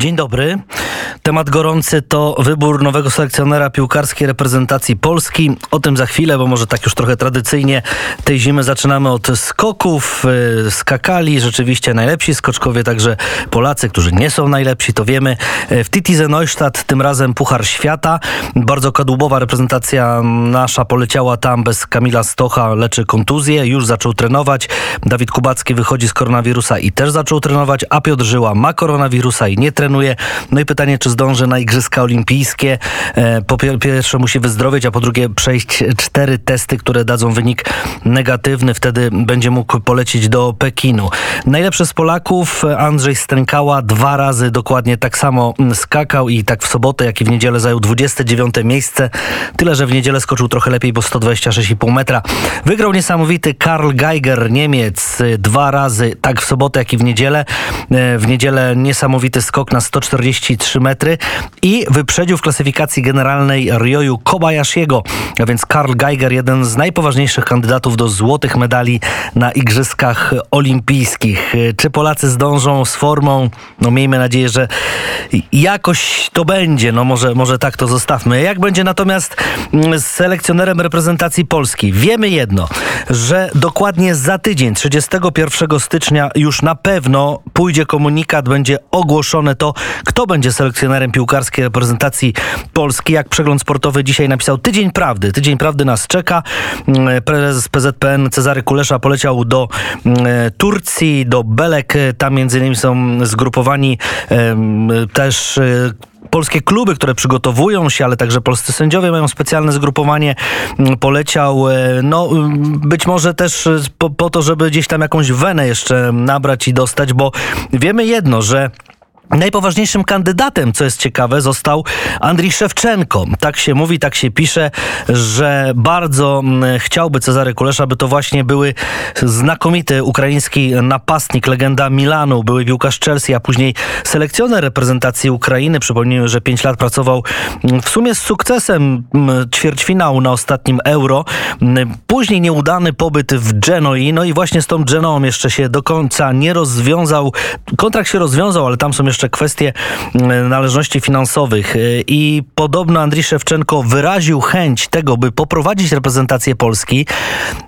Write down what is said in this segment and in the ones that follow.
Dzień dobry. Temat gorący to wybór nowego selekcjonera piłkarskiej reprezentacji Polski. O tym za chwilę, bo może tak już trochę tradycyjnie tej zimy zaczynamy od skoków. Y, skakali rzeczywiście najlepsi skoczkowie, także Polacy, którzy nie są najlepsi, to wiemy. Y, w Titize Neustadt tym razem Puchar Świata. Bardzo kadłubowa reprezentacja nasza poleciała tam bez Kamila Stocha, leczy kontuzję. Już zaczął trenować. Dawid Kubacki wychodzi z koronawirusa i też zaczął trenować, a Piotr Żyła ma koronawirusa i nie trenuje. No i pytanie, czy zdąży na Igrzyska Olimpijskie. E, po pierwsze musi wyzdrowieć, a po drugie przejść cztery testy, które dadzą wynik negatywny. Wtedy będzie mógł polecieć do Pekinu. Najlepszy z Polaków Andrzej Stękała dwa razy dokładnie tak samo skakał i tak w sobotę, jak i w niedzielę zajął 29 miejsce. Tyle, że w niedzielę skoczył trochę lepiej, bo 126,5 metra. Wygrał niesamowity Karl Geiger, Niemiec, dwa razy, tak w sobotę, jak i w niedzielę. E, w niedzielę niesamowity skok na 143 metry i wyprzedził w klasyfikacji generalnej Ryoyu Kobayashiego, a więc Karl Geiger, jeden z najpoważniejszych kandydatów do złotych medali na Igrzyskach Olimpijskich. Czy Polacy zdążą z formą? No miejmy nadzieję, że jakoś to będzie. No może, może tak to zostawmy. Jak będzie natomiast z selekcjonerem reprezentacji Polski? Wiemy jedno, że dokładnie za tydzień, 31 stycznia już na pewno pójdzie komunikat, będzie ogłoszone to, kto będzie selekcjonerem piłkarskiej reprezentacji Polski. Jak przegląd sportowy dzisiaj napisał Tydzień Prawdy. Tydzień Prawdy nas czeka. Mm, prezes PZPN Cezary Kulesza poleciał do mm, Turcji, do Belek. Tam między innymi są zgrupowani też e, polskie kluby, które przygotowują się, ale także polscy sędziowie mają specjalne zgrupowanie. Mm, poleciał, e, no być może też po, po to, żeby gdzieś tam jakąś wenę jeszcze nabrać i dostać, bo wiemy jedno, że Najpoważniejszym kandydatem, co jest ciekawe, został Andrii Szewczenko. Tak się mówi, tak się pisze, że bardzo mm, chciałby Cezary Kulesza, aby to właśnie były znakomity ukraiński napastnik, legenda Milanu, były piłkarz Chelsea, a później selekcjoner reprezentacji Ukrainy. Przypomnijmy, że 5 lat pracował mm, w sumie z sukcesem mm, ćwierćfinału na ostatnim Euro. Później nieudany pobyt w Genoi, no i właśnie z tą Genoą jeszcze się do końca nie rozwiązał. Kontrakt się rozwiązał, ale tam są jeszcze jeszcze kwestie mm, należności finansowych y, i podobno Andrii Szewczenko wyraził chęć tego, by poprowadzić reprezentację Polski.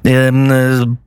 Y, y,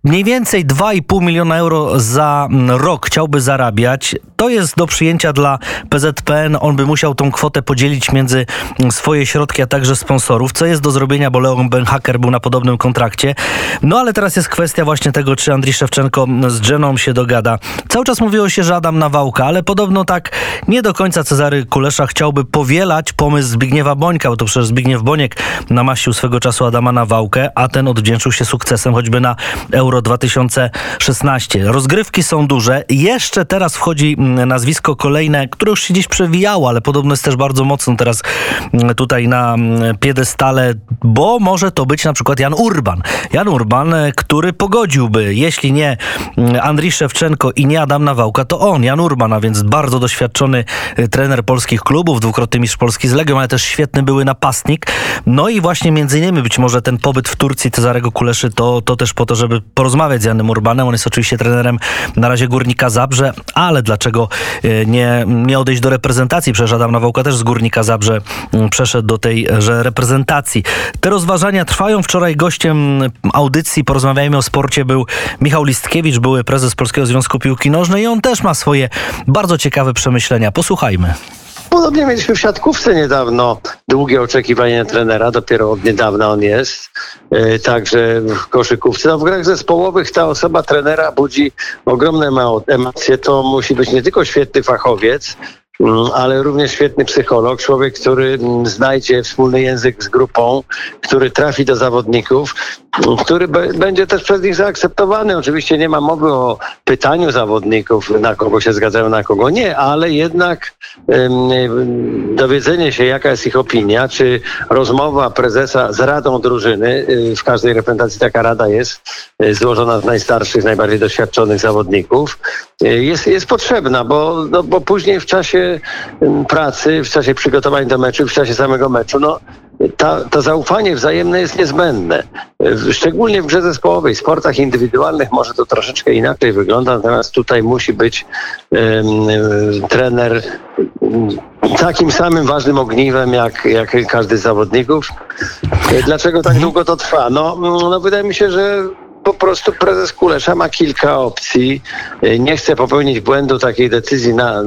mniej więcej 2,5 miliona euro za mm, rok chciałby zarabiać. To jest do przyjęcia dla PZPN. On by musiał tą kwotę podzielić między mm, swoje środki, a także sponsorów, co jest do zrobienia, bo Leon Benhaker był na podobnym kontrakcie. No ale teraz jest kwestia właśnie tego, czy Andrii Szewczenko z Jeną się dogada. Cały czas mówiło się, że Adam Nawałka, ale podobno tak nie do końca Cezary Kulesza chciałby powielać pomysł Zbigniewa Bońka, bo to przecież Zbigniew Boniek namaścił swego czasu Adama Nawałkę, a ten odwdzięczył się sukcesem choćby na Euro 2016. Rozgrywki są duże. Jeszcze teraz wchodzi mm, nazwisko kolejne, które już się gdzieś przewijało, ale podobno jest też bardzo mocno teraz mm, tutaj na mm, piedestale, bo może to być na przykład Jan Urban. Jan Urban, e, który pogodziłby, jeśli nie Andrii Szewczenko i nie Adam Nawałka, to on, Jan Urban, a więc bardzo doświadczony doświadczony y, trener polskich klubów, dwukrotny mistrz Polski z Legią, ale też świetny były napastnik. No i właśnie między innymi być może ten pobyt w Turcji Cezarego Kuleszy to, to też po to, żeby porozmawiać z Janem Urbanem. On jest oczywiście trenerem na razie Górnika Zabrze, ale dlaczego y, nie, nie odejść do reprezentacji? Przecież Adam Nawałka też z Górnika Zabrze mm, przeszedł do tejże reprezentacji. Te rozważania trwają. Wczoraj gościem audycji Porozmawiajmy o sporcie był Michał Listkiewicz, były prezes Polskiego Związku Piłki Nożnej i on też ma swoje bardzo ciekawe przemyślenia przemyślenia. Posłuchajmy. Podobnie mieliśmy w siatkówce niedawno długie oczekiwanie trenera, dopiero od niedawna on jest. E, także w koszykówce. No w grach zespołowych ta osoba trenera budzi ogromne emocje. To musi być nie tylko świetny fachowiec, ale również świetny psycholog, człowiek, który mm, znajdzie wspólny język z grupą, który trafi do zawodników, mm, który będzie też przez nich zaakceptowany. Oczywiście nie ma mowy o pytaniu zawodników, na kogo się zgadzają, na kogo nie, ale jednak dowiedzenie się, jaka jest ich opinia, czy rozmowa prezesa z radą drużyny, y, w każdej reprezentacji taka rada jest, y, złożona z najstarszych, najbardziej doświadczonych zawodników, y, jest, jest potrzebna, bo, no, bo później w czasie pracy, w czasie przygotowań do meczu, w czasie samego meczu, no ta, to zaufanie wzajemne jest niezbędne. Szczególnie w grze zespołowej, w sportach indywidualnych może to troszeczkę inaczej wygląda, natomiast tutaj musi być um, trener takim samym ważnym ogniwem jak, jak każdy z zawodników. Dlaczego tak długo to trwa? No, no wydaje mi się, że po prostu prezes Kulesza ma kilka opcji. Nie chce popełnić błędu takiej decyzji na,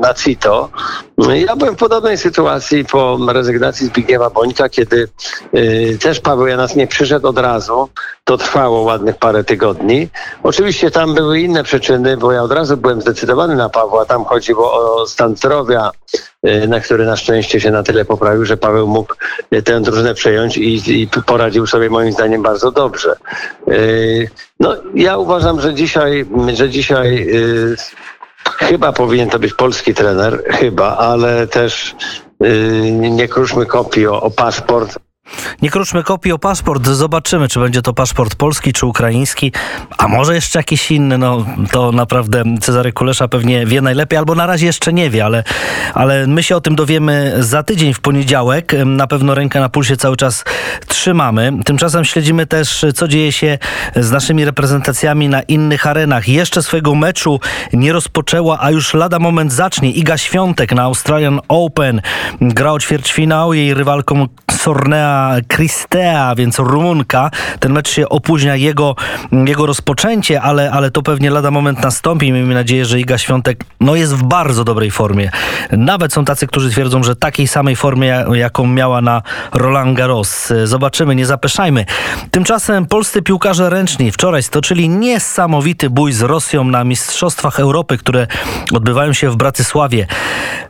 na CITO. Ja byłem w podobnej sytuacji po rezygnacji Zbigniewa Bońka, kiedy y, też Paweł Janas nie przyszedł od razu. To trwało ładnych parę tygodni. Oczywiście tam były inne przyczyny, bo ja od razu byłem zdecydowany na Pawła. Tam chodziło o stan zdrowia, y, na który na szczęście się na tyle poprawił, że Paweł mógł tę drużynę przejąć i, i poradził sobie moim zdaniem bardzo dobrze. Y, no, ja uważam, że dzisiaj, że dzisiaj y, Chyba powinien to być polski trener, chyba, ale też yy, nie kruszmy kopii o, o paszport. Nie kruszmy kopii o paszport. Zobaczymy, czy będzie to paszport polski, czy ukraiński, a może jeszcze jakiś inny. No, to naprawdę Cezary Kulesza pewnie wie najlepiej, albo na razie jeszcze nie wie, ale, ale my się o tym dowiemy za tydzień w poniedziałek. Na pewno rękę na pulsie cały czas trzymamy. Tymczasem śledzimy też, co dzieje się z naszymi reprezentacjami na innych arenach. Jeszcze swojego meczu nie rozpoczęła, a już lada moment zacznie. Iga Świątek na Australian Open gra o ćwierćfinał. Jej rywalką Sornea Kristea, więc Rumunka. Ten mecz się opóźnia jego, jego rozpoczęcie, ale, ale to pewnie lada moment nastąpi. Miejmy nadzieję, że Iga Świątek no, jest w bardzo dobrej formie. Nawet są tacy, którzy twierdzą, że takiej samej formie, jaką miała na Roland Garros. Zobaczymy, nie zapeszajmy. Tymczasem polscy piłkarze ręczni wczoraj stoczyli niesamowity bój z Rosją na Mistrzostwach Europy, które odbywają się w Bratysławie.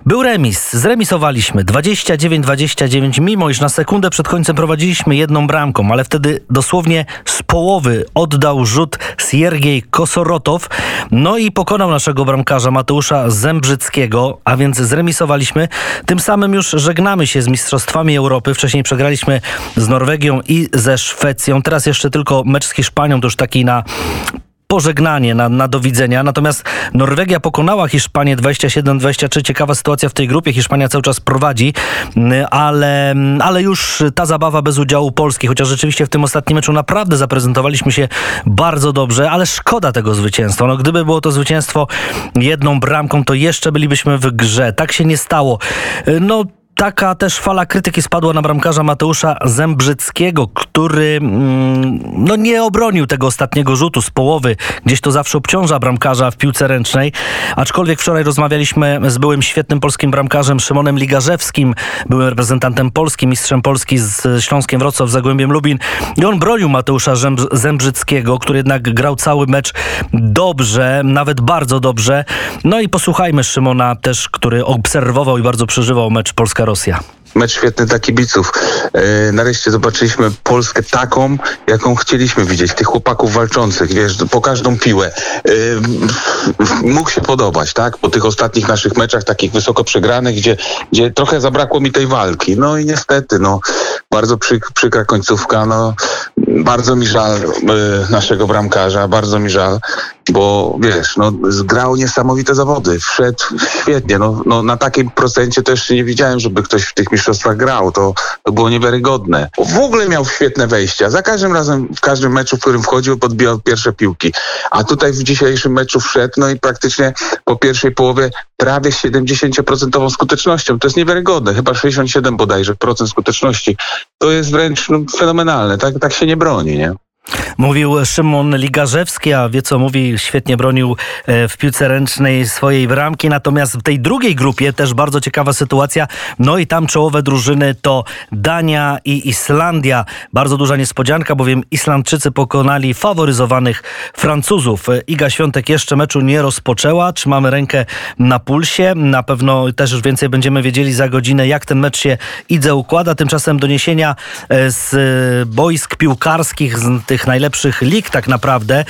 Był remis, zremisowaliśmy 29-29, mimo iż na sekundę przed końcem prowadziliśmy jedną bramką, ale wtedy dosłownie z połowy oddał rzut Siergiej Kosorotow, no i pokonał naszego bramkarza Mateusza Zembrzyckiego, a więc zremisowaliśmy. Tym samym już żegnamy się z Mistrzostwami Europy. Wcześniej przegraliśmy z Norwegią i ze Szwecją. Teraz jeszcze tylko mecz z Hiszpanią, to już taki na pożegnanie na, na do widzenia. Natomiast Norwegia pokonała Hiszpanię 27-23. Ciekawa sytuacja w tej grupie. Hiszpania cały czas prowadzi, ale, ale już ta zabawa bez udziału Polski, chociaż rzeczywiście w tym ostatnim meczu naprawdę zaprezentowaliśmy się bardzo dobrze, ale szkoda tego zwycięstwa. No, gdyby było to zwycięstwo jedną bramką, to jeszcze bylibyśmy w grze. Tak się nie stało. No taka też fala krytyki spadła na bramkarza Mateusza Zembrzyckiego, który mm, no nie obronił tego ostatniego rzutu z połowy. Gdzieś to zawsze obciąża bramkarza w piłce ręcznej. Aczkolwiek wczoraj rozmawialiśmy z byłym świetnym polskim bramkarzem Szymonem Ligarzewskim, byłym reprezentantem Polski, mistrzem Polski z Śląskiem Wrocław, Zagłębiem Lubin. I on bronił Mateusza Zembrzyckiego, który jednak grał cały mecz dobrze, nawet bardzo dobrze. No i posłuchajmy Szymona też, który obserwował i bardzo przeżywał mecz Polska Rosja. Mecz świetny dla kibiców. E, nareszcie zobaczyliśmy Polskę taką, jaką chcieliśmy widzieć. Tych chłopaków walczących, wiesz, po każdą piłę. E, mógł się podobać, tak? Po tych ostatnich naszych meczach, takich wysoko przegranych, gdzie, gdzie trochę zabrakło mi tej walki. No i niestety, no, bardzo przyk przykra końcówka, no, bardzo mi żal e, naszego bramkarza, bardzo mi żal, bo wiesz, no, zgrał niesamowite zawody, wszedł świetnie, no, no na takim procencie jeszcze nie widziałem, żeby ktoś w tych mistrzostwach grał, to, to było niewiarygodne. W ogóle miał świetne wejścia, za każdym razem, w każdym meczu, w którym wchodził, podbijał pierwsze piłki, a tutaj w dzisiejszym meczu wszedł, no i praktycznie po pierwszej połowie prawie 70% skutecznością, to jest niewiarygodne, chyba 67 bodajże procent skuteczności, to jest wręcz no, fenomenalne, tak, tak się nie broni, nie? Mówił Szymon Ligarzewski, a wie co mówi, świetnie bronił e, w piłce ręcznej swojej bramki. Natomiast w tej drugiej grupie też bardzo ciekawa sytuacja. No i tam czołowe drużyny to Dania i Islandia. Bardzo duża niespodzianka, bowiem Islandczycy pokonali faworyzowanych Francuzów. E, Iga Świątek jeszcze meczu nie rozpoczęła. Trzymamy rękę na pulsie. Na pewno też już więcej będziemy wiedzieli za godzinę, jak ten mecz się Idze układa. Tymczasem doniesienia e, z boisk piłkarskich, z tych najlepszych najlepszych lig tak naprawdę.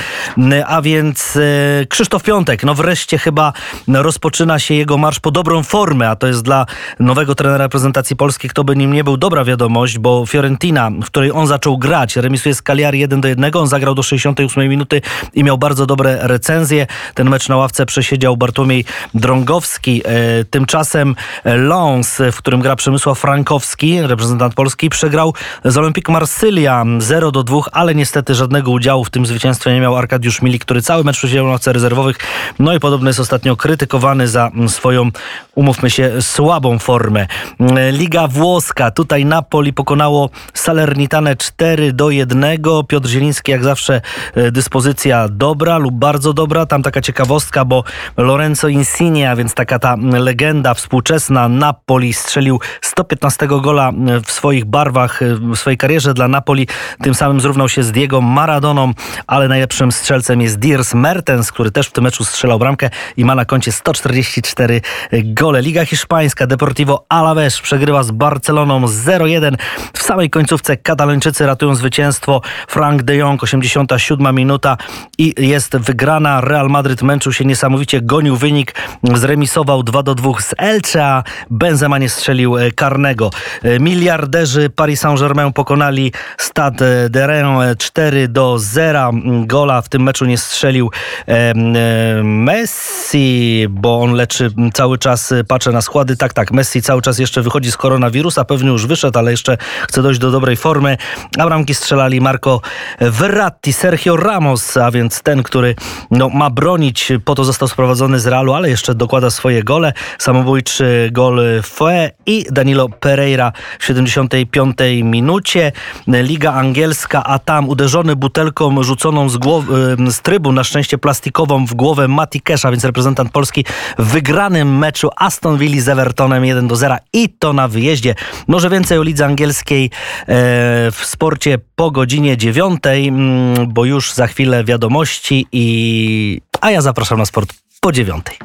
A więc e, Krzysztof Piątek, no wreszcie chyba rozpoczyna się jego marsz po dobrą formę, a to jest dla nowego trenera reprezentacji Polski, kto by nim nie był, dobra wiadomość, bo Fiorentina, w której on zaczął grać, remisuje z Cagliari 1 do 1, on zagrał do 68 minuty i miał bardzo dobre recenzje. Ten mecz na ławce przesiedział Bartłomiej Drągowski. E, tymczasem Lens, w którym gra Przemysław Frankowski, reprezentant Polski, przegrał z Olympique Marsylia 0 do 2, ale niestety żadnego udziału w tym zwycięstwie nie miał Arkadiusz Milik, który cały mecz przesiedział na rezerwowych. No i podobno jest ostatnio krytykowany za swoją, umówmy się, słabą formę. Liga Włoska. Tutaj Napoli pokonało Salernitane 4 do 1. Piotr Zieliński jak zawsze e, dyspozycja dobra lub bardzo dobra. Tam taka ciekawostka, bo Lorenzo Insigne, a więc taka ta legenda współczesna Napoli strzelił 115 gola w swoich barwach, e, w swojej karierze dla Napoli. Tym samym zrównał się z Diego Maradoną, ale najlepszym strzelcem jest Diers Mertens, który też w tym meczu strzelał bramkę i ma na koncie 144 gole. Liga Hiszpańska, Deportivo Alaves przegrywa z Barceloną 0-1. W samej końcówce Katalończycy ratują zwycięstwo. Frank de Jong, 87 minuta i jest wygrana. Real Madryt męczył się niesamowicie, gonił wynik, zremisował 2 do 2 z Elche, a Benzema nie strzelił e, karnego. E, miliarderzy Paris Saint-Germain pokonali Stade de Rennes 4 do 0. Gola w tym meczu nie strzelił Messi, bo on leczy cały czas, patrzę na składy. Tak, tak, Messi cały czas jeszcze wychodzi z koronawirusa, pewnie już wyszedł, ale jeszcze chce dojść do dobrej formy. A bramki strzelali Marco Verratti, Sergio Ramos, a więc ten, który no, ma bronić, po to został sprowadzony z Realu, ale jeszcze dokłada swoje gole. Samobójczy gol Fue i Danilo Pereira w 75 minucie. Liga angielska, a tam uderzony butelką rzuconą z, głowy, z trybu, na szczęście plastikową w głowę Mati Kesha, więc reprezentant Polski w wygranym meczu Aston Villa z Evertonem 1 do 0 i to na wyjeździe. Może więcej o lidze angielskiej e, w sporcie po godzinie 9, bo już za chwilę wiadomości i a ja zapraszam na sport po dziewiątej.